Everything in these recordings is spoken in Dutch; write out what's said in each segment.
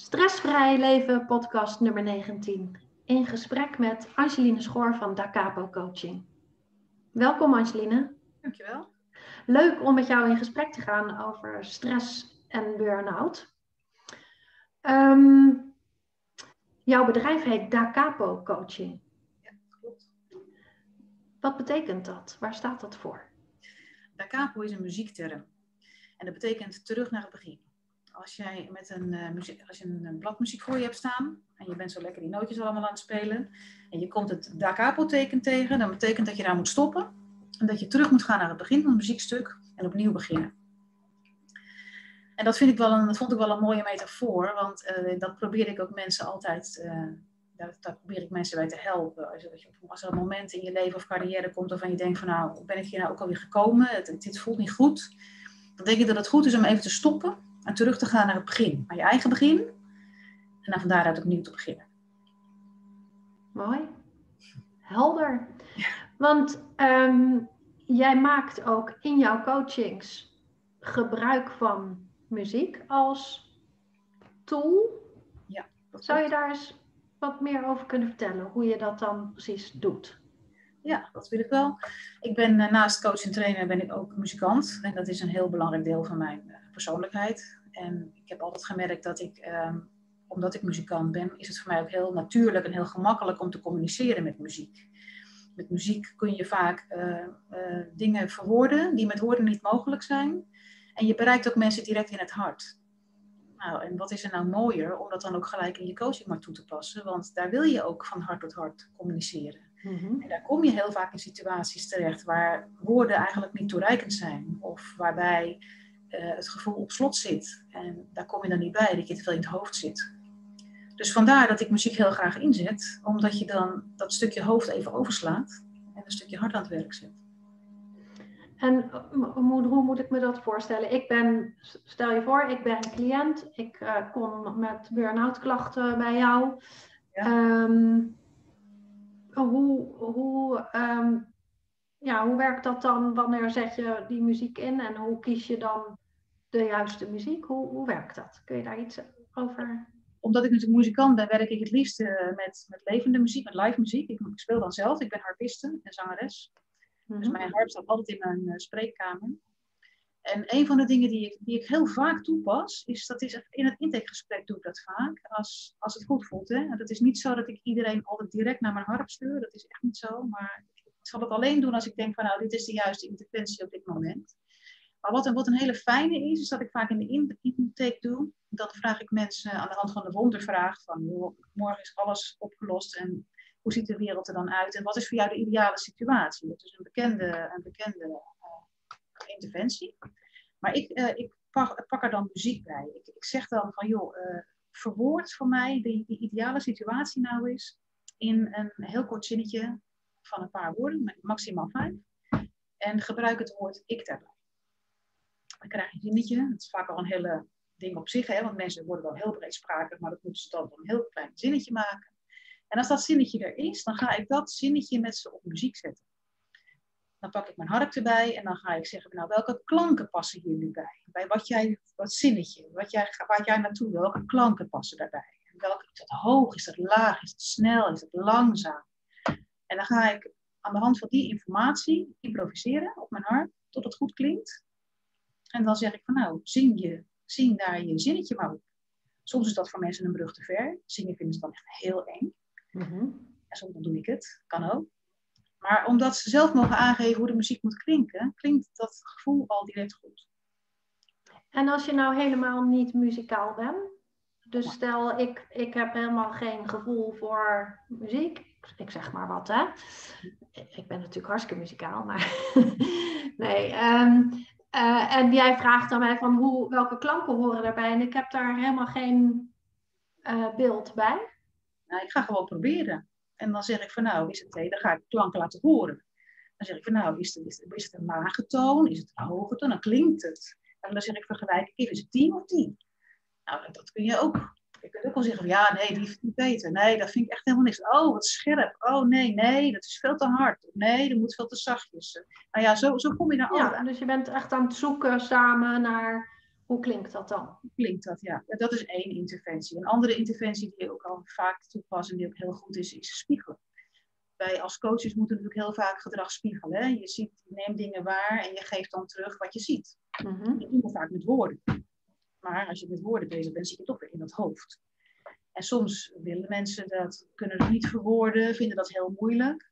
Stressvrij Leven, podcast nummer 19. In gesprek met Angeline Schoor van Da Capo Coaching. Welkom Angeline. Dankjewel. Leuk om met jou in gesprek te gaan over stress en burn-out. Ehm, jouw bedrijf heet Da Capo Coaching. Ja, klopt. Wat betekent dat? Waar staat dat voor? Da Capo is een muziekterm. En dat betekent terug naar het begin als jij met een, uh, muziek, als je een, bladmuziek voor je hebt staan en je bent zo lekker die nootjes allemaal aan het spelen en je komt het da capo teken tegen, dan betekent dat je daar moet stoppen en dat je terug moet gaan naar het begin van het muziekstuk en opnieuw beginnen. En dat, vind ik wel een, dat vond ik wel een mooie metafoor, want uh, dat probeer ik ook mensen altijd, uh, daar, daar, probeer ik mensen bij te helpen. Als, als, er een moment in je leven of carrière komt waarvan je denkt van nou, ben ik hier nou ook alweer gekomen, het, dit voelt niet goed, dan denk ik dat het goed is om even te stoppen en terug te gaan naar het begin, naar je eigen begin. En dan van daaruit opnieuw te beginnen. Mooi. Helder. Want um, jij maakt ook in jouw coachings gebruik van muziek als tool. Ja. Zou je daar eens wat meer over kunnen vertellen? Hoe je dat dan precies doet? Ja, dat wil ik wel. Ik ben eh, naast coach en trainer ben ik ook muzikant. En dat is een heel belangrijk deel van mijn eh, persoonlijkheid. En ik heb altijd gemerkt dat ik, ehm, omdat ik muzikant ben, is het voor mij ook heel natuurlijk en heel gemakkelijk om te communiceren met muziek. Met muziek kun je vaak uh, uh, dingen verwoorden die met woorden niet mogelijk zijn. En je bereikt ook mensen direct in het hart. Nou, en wat is er nou mooier om dat dan ook gelijk in je coaching maar toe te passen? Want daar wil je ook van hart tot hart communiceren. Mm-hmm. En daar kom je heel vaak in situaties terecht waar woorden eigenlijk niet toereikend zijn. Of waarbij uh, het gevoel op slot zit. En daar kom je dan niet bij, dat je te veel in het hoofd zit. Dus vandaar dat ik muziek heel graag inzet, omdat je dan dat stukje hoofd even overslaat en een stukje hart aan het werk zet. En hoe, hoe moet ik me dat voorstellen? Ik ben, stel je voor, ik ben cliënt, ik uh, kom met burn-out klachten bij jou. Ja. Um, hoe, hoe um, ja, hoe werkt dat dan? Wanneer zet je die muziek in en hoe kies je dan de juiste muziek? Hoe, hoe werkt dat? Kun je daar iets over? Omdat ik natuurlijk muzikant ben, werk ik het liefst uh, met, met levende muziek, met live muziek. Ik, ik, speel dan zelf, ik ben harpiste en zangeres. Mm -hmm. Dus mijn harp staat altijd in mijn uh, spreekkamer. En een van de dingen die ik, die ik heel vaak toepas, is dat is in het intakegesprek doe ik dat vaak, als, als het goed voelt. Hè? Het is niet zo dat ik iedereen altijd direct naar mijn harp stuur, dat is echt niet zo. Maar ik zal het alleen doen als ik denk van nou, dit is de juiste interventie op dit moment. Maar wat een, wat een hele fijne is, is dat ik vaak in de intake doe. Dan vraag ik mensen aan de hand van de wondervraag van morgen is alles opgelost en hoe ziet de wereld er dan uit en wat is voor jou de ideale situatie? Dat is een bekende, een bekende uh, interventie. Maar ik, uh, ik pak, er dan muziek bij. Ik, ik zeg dan van joh, uh, verwoord voor mij die, die ideale situatie nou is in een heel kort zinnetje van een paar woorden, maximaal vijf. En gebruik het woord ik daarbij. Dan krijg je een zinnetje. Het is vaak al een hele ding op zich, hè, want mensen worden wel heel breedsprakig, maar dat moeten ze dan een heel klein zinnetje maken. En als dat zinnetje er is, dan ga ik dat zinnetje met ze op muziek zetten. Dan pak ik mijn harp erbij en dan ga ik zeggen, nou, welke klanken passen hier nu bij? Bij wat jij, wat zinnetje, wat jij, waar jij naartoe wil, welke klanken passen daarbij? Welke, is dat hoog, is dat laag, is het snel, is het langzaam? En dan ga ik aan de hand van die informatie improviseren op mijn harp, tot het goed klinkt. En dan zeg ik van nou, zing, je, zing daar je zinnetje maar op. Soms is dat voor mensen een brug te ver. Zingen vinden ze dan echt heel eng. Mm-hmm. En soms doe ik het, kan ook. Maar omdat ze zelf mogen aangeven hoe de muziek moet klinken, klinkt dat gevoel al direct goed. En als je nou helemaal niet muzikaal bent, dus stel ik, ik heb helemaal geen gevoel voor muziek, ik zeg maar wat, hè. Ik ben natuurlijk hartstikke muzikaal, maar nee. Um, uh, en jij vraagt aan mij van hoe, welke klanken horen daarbij. En ik heb daar helemaal geen uh, beeld bij. Nou, ik ga gewoon proberen. En dan zeg ik van nou, is het, dan ga ik klanken laten horen. Dan zeg ik van nou, is het, is is het een lage toon? Is het een hoge toon? Dan klinkt het. En dan zeg ik vergelijk ik, is het 10 of 10? Nou, dat kun je ook je kunt ook wel zeggen, ja, nee, die vind ik beter. Nee, dat vind ik echt helemaal niks. Oh, wat scherp. Oh, nee, nee, dat is veel te hard. Nee, dat moet veel te zachtjes. Nou ja, zo, zo kom je daar ja, Dus je bent echt aan het zoeken samen naar Hoe klinkt dat dan? Hoe klinkt dat, ja. Dat is één interventie. Een andere interventie die ook al vaak toepassen en die ook heel goed is, is spiegelen. Wij als coaches moeten natuurlijk heel vaak gedrag spiegelen. Hè? Je, ziet, je neemt dingen waar en je geeft dan terug wat je ziet. Mm -hmm. Dat doen we vaak met woorden. Maar als je met woorden bezig bent, zie je toch weer in het hoofd. En soms willen mensen dat, kunnen het niet verwoorden, vinden dat heel moeilijk.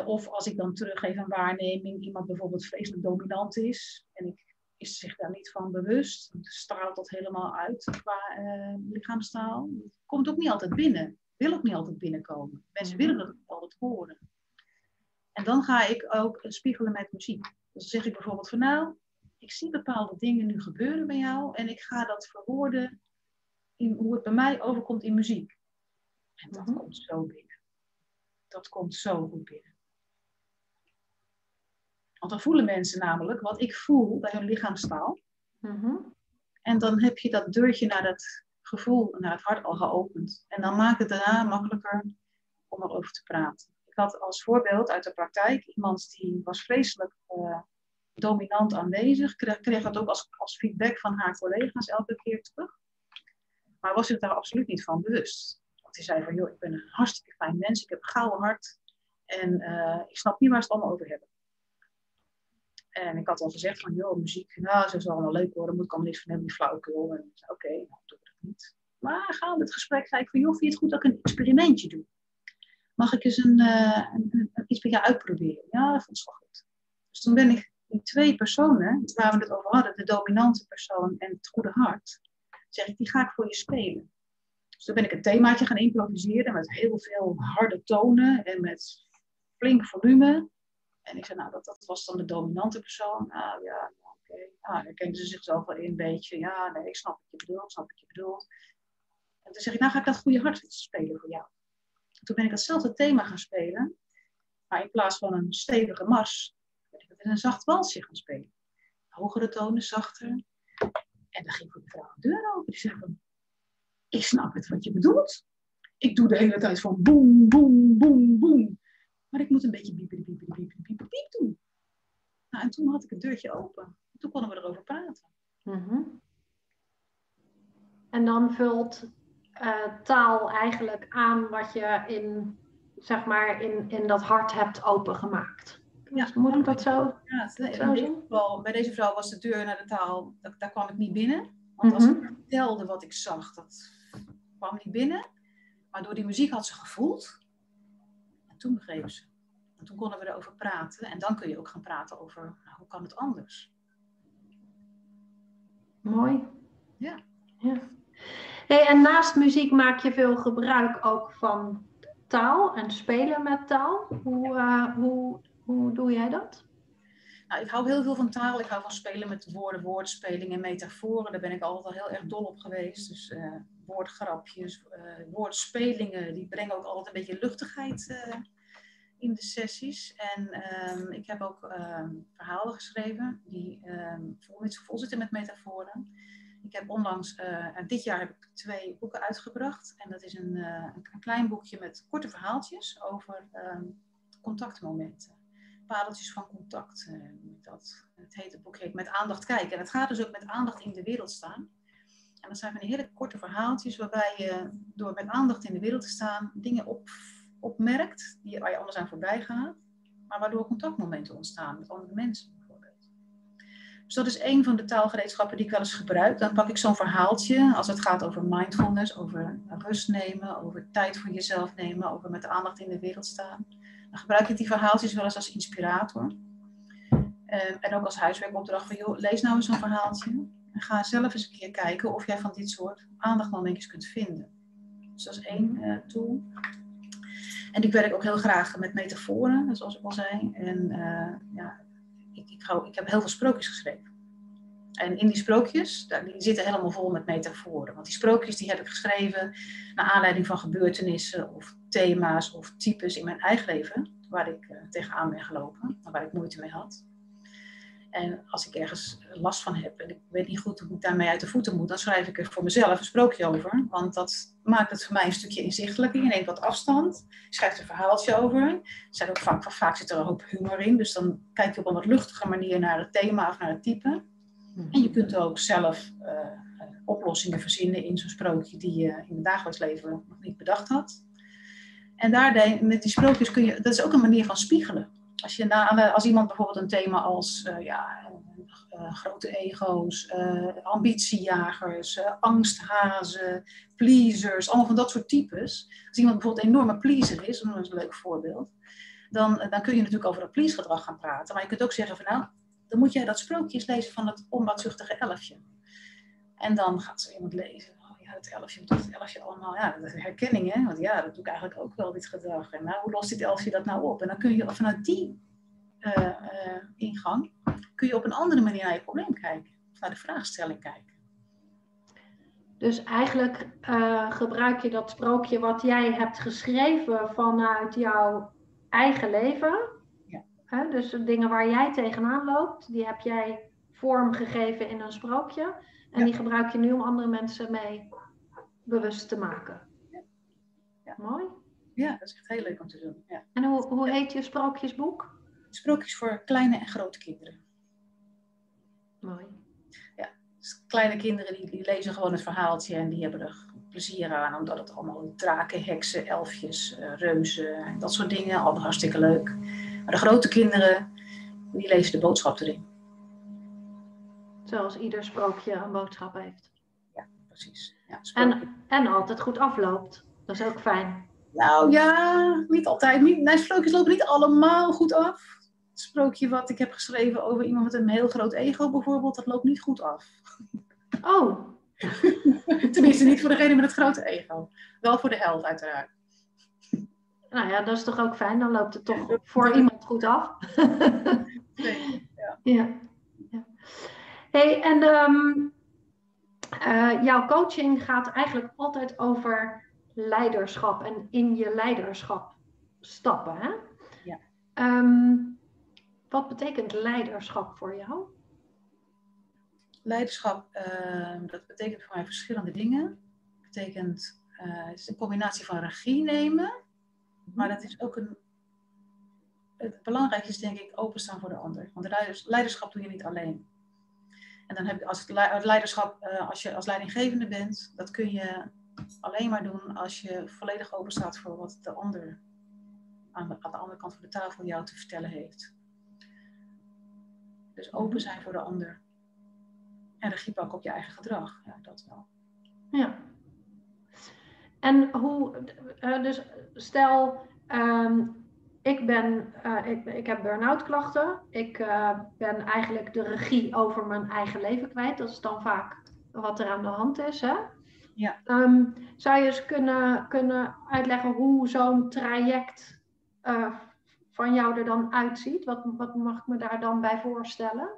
Uh, of als ik dan teruggeef een waarneming, iemand bijvoorbeeld vreselijk dominant is en ik is zich daar niet van bewust, straalt dat helemaal uit qua uh, lichaamstaal. Komt ook niet altijd binnen, wil ook niet altijd binnenkomen. Mensen willen dat altijd horen. En dan ga ik ook spiegelen met muziek. Dus dan zeg ik bijvoorbeeld van nou, ik zie bepaalde dingen nu gebeuren bij jou en ik ga dat verwoorden in hoe het bij mij overkomt in muziek. En dat mhm. komt zo binnen. Dat komt zo goed binnen. Want dan voelen mensen namelijk wat ik voel bij hun lichaamstaal. Mm En dan heb je dat deurtje naar dat gevoel, naar het hart al geopend. En dan maakt het daarna makkelijker om erover te praten. Ik had als voorbeeld uit de praktijk iemand die was vreselijk uh, dominant aanwezig. Kreeg, kreeg dat ook als, als feedback van haar collega's elke keer terug. Maar was zich daar absoluut niet van bewust. Want hij zei van, joh, ik ben een hartstikke fijn mens. Ik heb een gouden hart. En uh, ik snap niet waar ze het allemaal over hebben. En ik had al gezegd van, joh, muziek, nou, ze is allemaal leuk daar moet ik allemaal niks van hebben, die flauwekul. En oké, okay, nou, doe ik dat niet. Maar gaande het gesprek zei ik van, joh, vind je het goed dat ik een experimentje doe? Mag ik eens een, een, iets bij jou uitproberen? Ja, dat vond ik wel goed. Dus toen ben ik die twee personen, waar we het over hadden, de dominante persoon en het goede hart, zeg ik, die ga ik voor je spelen. Dus toen ben ik een themaatje gaan improviseren met heel veel harde tonen en met flink volume. En ik zei, nou, dat, dat was dan de dominante persoon. Nou ja, oké. Okay. Nou, herkende ze zichzelf wel in een beetje. Ja, nee, ik snap wat je bedoelt, snap wat je bedoelt. En toen zeg ik, nou ga ik dat goede hart spelen voor jou. Toen ben ik datzelfde thema gaan spelen. Maar in plaats van een stevige mars, in een zacht walsje gaan spelen. Hogere tonen, zachter. En dan ging voor de vrouw de deur open. Die zei ik snap het wat je bedoelt. Ik doe de hele tijd van boem, boem, boem, boem. Maar ik moet een beetje biep, biep, biep, biep, biep doen. Nou, en toen had ik het deurtje open. Toen konden we erover praten. Mm En dan vult uh, taal eigenlijk aan wat je in, zeg maar, in, in dat hart hebt opengemaakt. Ja, dus moet ik dat zo, ja, zo geval, bij deze vrouw was de deur naar de taal, daar, daar kwam ik niet binnen. Want als ik vertelde wat ik zag, dat kwam niet binnen. Maar door die muziek had ze gevoeld toen begreep ze. En toen konden we erover praten. En dan kun je ook gaan praten over nou, hoe kan het anders. Mooi. Ja. ja. Hey, en naast muziek maak je veel gebruik ook van taal en spelen met taal. Hoe, uh, hoe, hoe doe jij dat? Nou, ik hou heel veel van taal. Ik hou van spelen met woorden, woordspeling en metaforen. Daar ben ik altijd al heel erg dol op geweest. Dus uh, woordgrapjes, uh, woordspelingen, die brengen ook altijd een beetje luchtigheid uh, in de sessies. En um, ik heb ook um, verhalen geschreven die um, vol, zitten met metaforen. Ik heb onlangs, dit jaar heb ik twee boeken uitgebracht. En dat is een, een klein boekje met korte verhaaltjes over contactmomenten pareltjes van contact. Uh, dat, het hele boek heet Met aandacht kijken. En het gaat dus ook met aandacht in de wereld staan. En dat zijn van die hele korte verhaaltjes waarbij je door met aandacht in de wereld te staan dingen op, opmerkt die, waar je anders aan voorbij gaat. Maar waardoor contactmomenten ontstaan met andere mensen. Dus dat is een van de taalgereedschappen die ik wel eens gebruik. Dan pak ik zo'n verhaaltje als het gaat over mindfulness, over rust nemen, over tijd voor jezelf nemen, over met aandacht in de wereld staan. Dan gebruik ik die verhaaltjes wel eens als inspirator. Ehm, en ook als huiswerkopdracht van, joh, lees nou eens een verhaaltje. En ga zelf eens een keer kijken of jij van dit soort aandachtmomentjes kunt vinden. Dus dat is één uh, tool. En ik werk ook heel graag met metaforen, zoals ik al zei. En uh, ja, ik, ik, hou, ik heb heel veel sprookjes geschreven. En in die sprookjes, die zitten helemaal vol met metaforen. Want die sprookjes die heb ik geschreven naar aanleiding van gebeurtenissen of thema's of types in mijn eigen leven. Waar ik uh, tegenaan ben gelopen, waar ik moeite mee had. En als ik ergens last van heb en ik weet niet goed hoe ik daarmee uit de voeten moet, dan schrijf ik er voor mezelf een sprookje over. Want dat maakt het voor mij een stukje inzichtelijker. Je neemt wat afstand, schrijft een verhaaltje over. Er zijn ook vaak, vaak zit er een hoop humor in, dus dan kijk je op een wat luchtige manier naar het thema of naar het type. Mhm. En je kunt ook zelf oplossingen verzinnen in zo'n sprookje die je in het dagelijks leven nog niet bedacht had. En daar, met die sprookjes kun je, dat is ook een manier van spiegelen. Als, je na, als iemand bijvoorbeeld een thema als uh, ja, uh, grote ego's, ambitiejagers, angsthazen, pleasers, allemaal van dat soort types. Als iemand bijvoorbeeld een enorme pleaser is, dat is een leuk voorbeeld, dan, dan kun je natuurlijk over dat please-gedrag gaan praten. Maar je kunt ook zeggen van nou, dan moet jij dat sprookje lezen van het onbaatzuchtige elfje. En dan gaat zo iemand lezen het elfje, wat doet het elfje allemaal? Ja, dat is herkenning, hè? Want ja, dat doe ik eigenlijk ook wel, dit gedrag. En nou, hoe lost dit elfje dat nou op? En dan kun je vanuit die uh, uh, ingang, kun je op een andere manier naar je probleem kijken. Of naar de vraagstelling kijken. Dus eigenlijk uh, gebruik je dat sprookje wat jij hebt geschreven vanuit jouw eigen leven. Ja. Hè? Dus de dingen waar jij tegenaan loopt, die heb jij vormgegeven in een sprookje. En die gebruik je nu om andere mensen mee bewust te maken. Ja. Mooi. Ja, dat is echt heel leuk om te doen. Ja. En hoe, hoe heet je sprookjesboek? Sprookjes voor kleine en grote kinderen. Mooi. Ja, dus kleine kinderen die, die, lezen gewoon het verhaaltje en die hebben er plezier aan, omdat het allemaal draken, heksen, elfjes, uh, reuzen en dat soort dingen, allemaal hartstikke leuk. Maar de grote kinderen, die lezen de boodschap erin. Zoals ieder sprookje een boodschap heeft. Ja, precies. Ja, en, en altijd goed afloopt. Dat is ook fijn. Nou ja, niet altijd. Niet, nee, sprookjes lopen niet allemaal goed af. Het sprookje wat ik heb geschreven over iemand met een heel groot ego bijvoorbeeld, dat loopt niet goed af. Oh. Tenminste, niet voor degene met het grote ego. Wel voor de held uiteraard. Nou ja, dat is toch ook fijn. Dan loopt het toch voor iemand goed af. nee, ja. ja. Hey, en um, uh, jouw coaching gaat eigenlijk altijd over leiderschap en in je leiderschap stappen. Hè? Ja. Um, wat betekent leiderschap voor jou? Leiderschap, uh, dat betekent voor mij verschillende dingen. Het betekent, uh, het is een combinatie van regie nemen, maar dat is ook een. Het belangrijkste is denk ik openstaan voor de ander. Want leiderschap doe je niet alleen. En dan heb je als het leiderschap, uh, als je als leidinggevende bent, dat kun je alleen maar doen als je volledig open staat voor wat de ander aan de, andere kant van de tafel jou te vertellen heeft. Dus open zijn voor de ander. En regie pakken op je eigen gedrag. Ja, dat wel. Ja. En hoe, uh, dus stel, um, ik, ben, uh, ik, ik heb burn-out klachten. Ik uh, ben eigenlijk de regie over mijn eigen leven kwijt. Dat is dan vaak wat er aan de hand is. Hè? Ja. Um, zou je eens kunnen, kunnen uitleggen hoe zo'n traject uh, van jou er dan uitziet? Wat, wat mag ik me daar dan bij voorstellen?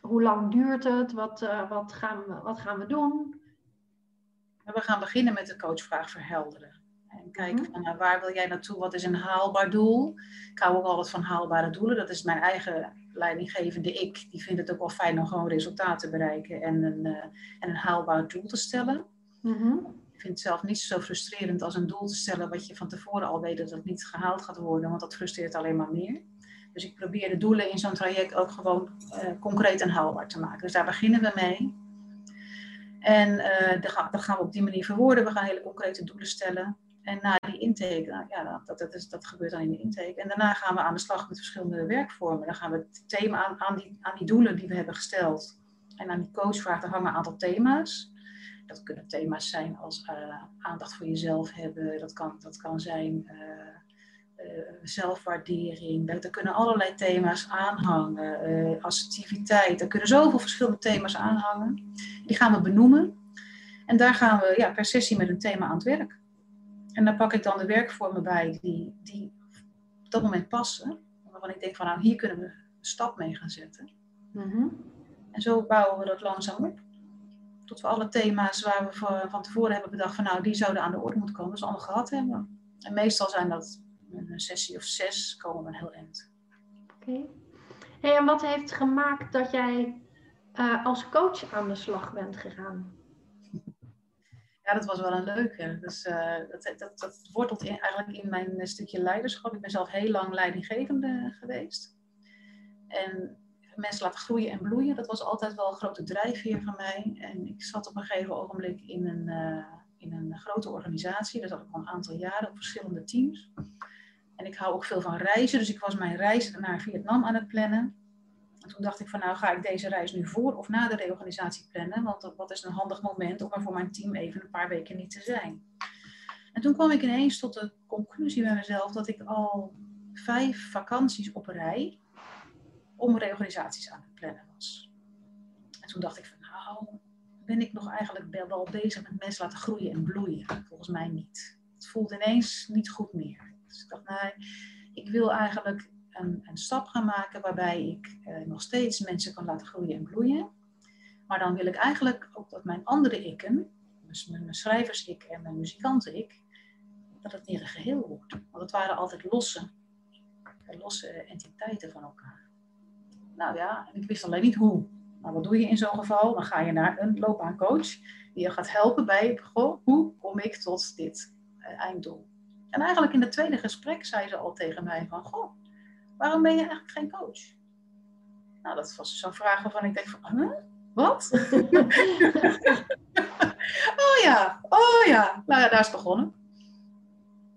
Hoe lang duurt het? Wat, wat, gaan, we, wat gaan we doen? We gaan beginnen met de coachvraag verhelderen. En kijken mhm. van nou, waar wil jij naartoe? Wat is een haalbaar doel? Ik hou ook altijd van haalbare doelen. Dat is mijn eigen leidinggevende ik. Die vindt het ook wel fijn om gewoon resultaten te bereiken en een, uh, en een haalbaar doel te stellen. Mhm. Ik vind het zelf niet zo frustrerend als een doel te stellen wat je van tevoren al weet dat het niet gehaald gaat worden, want dat frustreert alleen maar meer. Dus ik probeer de doelen in zo'n traject ook gewoon uh, concreet en haalbaar te maken. Dus daar beginnen we mee. En uh, dat gaan we op die manier verwoorden. We gaan hele concrete doelen stellen. En na die intake, nou, ja, dat, dat, is, dat gebeurt dan in de intake. En daarna gaan we aan de slag met verschillende werkvormen. Dan gaan we het thema aan, aan, die, aan die doelen die we hebben gesteld. En aan die coachvraag, hangen een aantal thema's. Dat kunnen thema's zijn als uh, aandacht voor jezelf hebben. Dat kan, dat kan zijn uh, uh, zelfwaardering. Er kunnen allerlei thema's aanhangen. assertiviteit. Er kunnen zoveel verschillende thema's aanhangen. Die gaan we benoemen. En daar gaan we ja, per sessie met een thema aan het werk. En dan pak ik dan de werkvormen bij die, die op dat moment passen. Waarvan ik denk van nou hier kunnen we een stap mee gaan zetten. Mhm. En zo bouwen we dat langzaam op. Tot we alle thema's waar we van tevoren hebben bedacht van nou die zouden aan de orde moeten komen, dus allemaal gehad hebben. En meestal zijn dat een sessie of zes komen we een heel eind. Oké. Hey, en wat heeft gemaakt dat jij uh, als coach aan de slag bent gegaan? Ja, dat was wel een leuke. Dus, uh, dat, dat, dat wortelt eigenlijk in mijn eh, stukje leiderschap. Ik ben zelf heel lang leidinggevende geweest. En mensen laten groeien en bloeien. Dat was altijd wel een grote drijfveer van mij. En ik zat op een gegeven ogenblik in een, uh, in een grote organisatie. Daar zat ik al een aantal jaren op verschillende teams. En ik hou ook veel van reizen. Dus ik was mijn reis naar Vietnam aan het plannen. En toen dacht ik van nou ga ik deze reis nu voor of na de reorganisatie plannen. Want wat is een handig moment om er voor mijn team even een paar weken niet te zijn. En toen kwam ik ineens tot de conclusie bij mezelf dat ik al vijf vakanties op rij om reorganisaties aan het plannen was. En toen dacht ik van nou, ben ik nog eigenlijk wel bezig met mensen laten groeien en bloeien? Volgens mij niet. Het voelt ineens niet goed meer. Dus ik dacht, nou, ik wil eigenlijk een, een stap gaan maken waarbij ik eh, nog steeds mensen kan laten groeien en bloeien. Maar dan wil ik eigenlijk ook dat mijn andere ikken, dus mijn, schrijvers-ik en mijn muzikanten-ik, dat het niet een geheel wordt. Want het waren altijd losse, losse entiteiten van elkaar. Nou ja, ik wist alleen niet hoe. Nou, wat doe je in zo'n geval? Dan ga je naar een loopbaancoach die je gaat helpen bij, goh, hoe kom ik tot dit uh, einddoel? En eigenlijk in het tweede gesprek zei ze al tegen mij van, goh, waarom ben je eigenlijk geen coach? Nou, dat was zo'n vraag waarvan ik denk van, huh? wat? oh ja, oh ja. Nou ja, daar is het begonnen.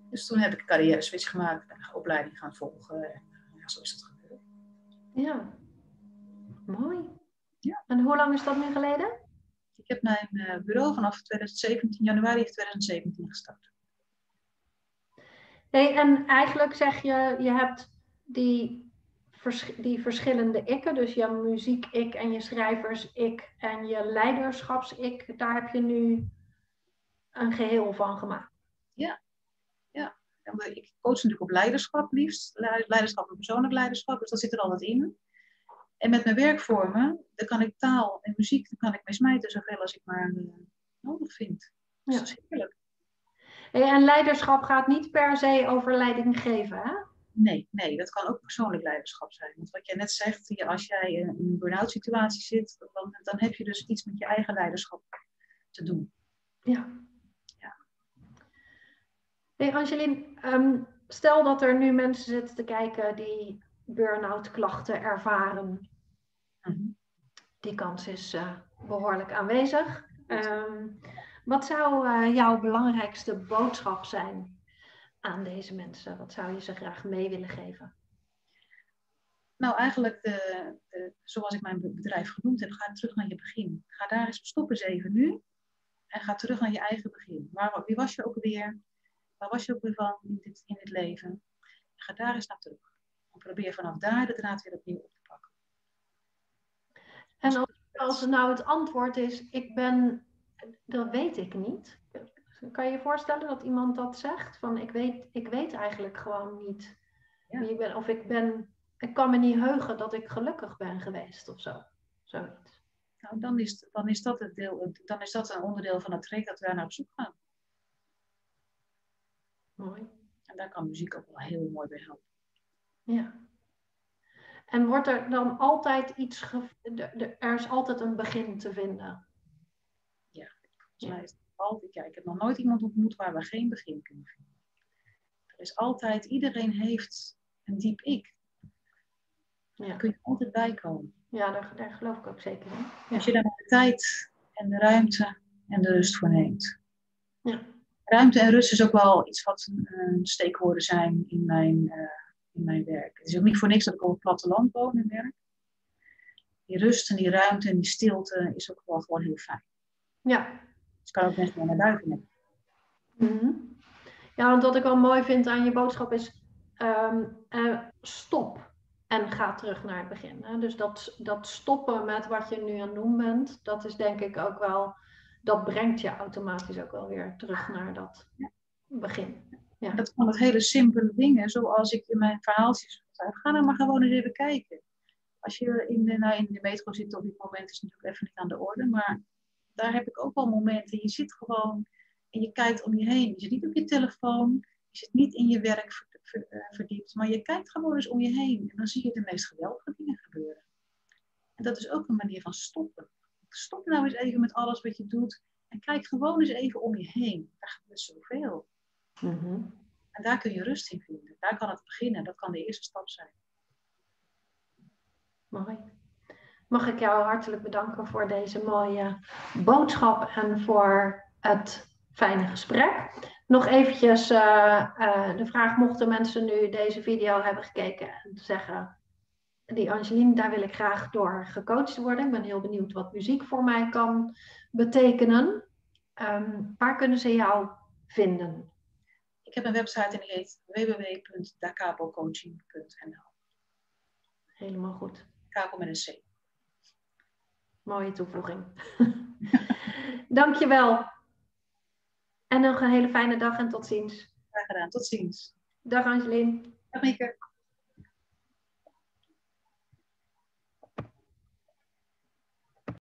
Dus toen heb ik een carrière switch gemaakt, ben een opleiding gaan volgen. En ja, zo is het gebeurd. Ja, mooi. Ja. En hoe lang is dat nu geleden? Ik heb mijn uh, bureau vanaf 2017, januari 2017 gestart. Nee, en eigenlijk zeg je, je hebt die, vers die verschillende ikken, dus je muziek-ik en je schrijvers-ik en je leiderschaps-ik, daar heb je nu een geheel van gemaakt. Ja, ja. Ik coach natuurlijk op leiderschap liefst, leiderschap en persoonlijk leiderschap, dus dat zit er altijd in. En met mijn werkvormen, dan kan ik taal en muziek, dan kan ik mee smijten zoveel als ik maar uh, nodig vind. Dus ja. dat is heerlijk. En leiderschap gaat niet per se over leiding geven, hè? Nee, nee, dat kan ook persoonlijk leiderschap zijn. Want wat jij net zegt, als jij in een burn-out situatie zit, dan, dan heb je dus iets met je eigen leiderschap te doen. Ja. ja. Hey Angeline, ehm, stel dat er nu mensen zitten te kijken die burn-out klachten ervaren. Mhm. Die kans is uh, behoorlijk aanwezig. Um, wat zou uh, jouw belangrijkste boodschap zijn aan deze mensen? Wat zou je ze graag mee willen geven? Nou, eigenlijk de, de, zoals ik mijn bedrijf genoemd heb, ga terug naar je begin. Ga daar eens, stop eens even nu en ga terug naar je eigen begin. Waar, wie was je ook weer? Waar was je ook weer van in dit, in dit leven? Ga daar eens naar terug. En probeer vanaf daar de draad weer opnieuw op te pakken. En als, als nou het antwoord is, ik ben dat weet ik niet. Kan je je voorstellen dat iemand dat zegt? Van ik weet, ik weet eigenlijk gewoon niet wie ik ben. Of ik ben, ik kan me niet heugen dat ik gelukkig ben geweest of zo. Zoiets. Nou, dan is, dan is dat het deel, dan is dat een onderdeel van het traject dat we naar op zoek gaan. Mooi. En daar kan muziek ook wel heel mooi bij helpen. Ja. En wordt er dan altijd iets, er is altijd een begin te vinden? Volgens mij is het altijd, ja, ik heb nog nooit iemand ontmoet waar we geen begin kunnen vinden. Er is altijd, iedereen heeft een diep ik. Ja. Daar kun je altijd bij komen. Ja, daar, daar geloof ik ook zeker in. Ja. Als je daar de tijd en de ruimte en de rust voor neemt. Ja. Ruimte en rust is ook wel iets wat een steekwoorden zijn in mijn, uh, in mijn werk. Het is ook niet voor niks dat ik op het platteland woon en werk. Die rust en die ruimte en die stilte is ook wel gewoon heel fijn. Ja, dus kan ook mensen naar buiten mm Ja, want wat ik wel mooi vind aan je boodschap is um, stop en ga terug naar het begin. Hè? Dus dat, dat stoppen met wat je nu aan het doen bent, dat is denk ik ook wel, dat brengt je automatisch ook wel weer terug naar dat begin. Ja. Dat kan het hele simpele dingen, zoals ik in mijn verhaaltjes zei. Ga dan maar gewoon eens even kijken. Als je in de, nou in de metro zit op dit moment is het natuurlijk even niet aan de orde, maar daar heb ik ook wel momenten. Je zit gewoon en je kijkt om je heen. Je zit niet op je telefoon, je zit niet in je werk eh, verdiept, maar je kijkt gewoon eens om je heen. En dan zie je de meest geweldige dingen gebeuren. En dat is ook een manier van stoppen. Stop nou eens even met alles wat je doet en kijk gewoon eens even om je heen. Daar gebeurt zoveel. Mm En daar kun je rust in vinden. Daar kan het beginnen. Dat kan de eerste stap zijn. Mooi. Mag ik jou hartelijk bedanken voor deze mooie boodschap en voor het fijne gesprek. Nog eventjes uh, uh, de vraag, mochten mensen nu deze video hebben gekeken en zeggen, die Angeline, daar wil ik graag door gecoacht worden. Ik ben heel benieuwd wat muziek voor mij kan betekenen. Um, waar kunnen ze jou vinden? Ik heb een website en die heet www.dacabocoaching.nl Helemaal goed. Cabo met een C. Mooie toevoeging. Dankjewel. En nog een hele fijne dag en tot ziens. Graag gedaan. Tot ziens. Dag Angeline. Dag Mieke.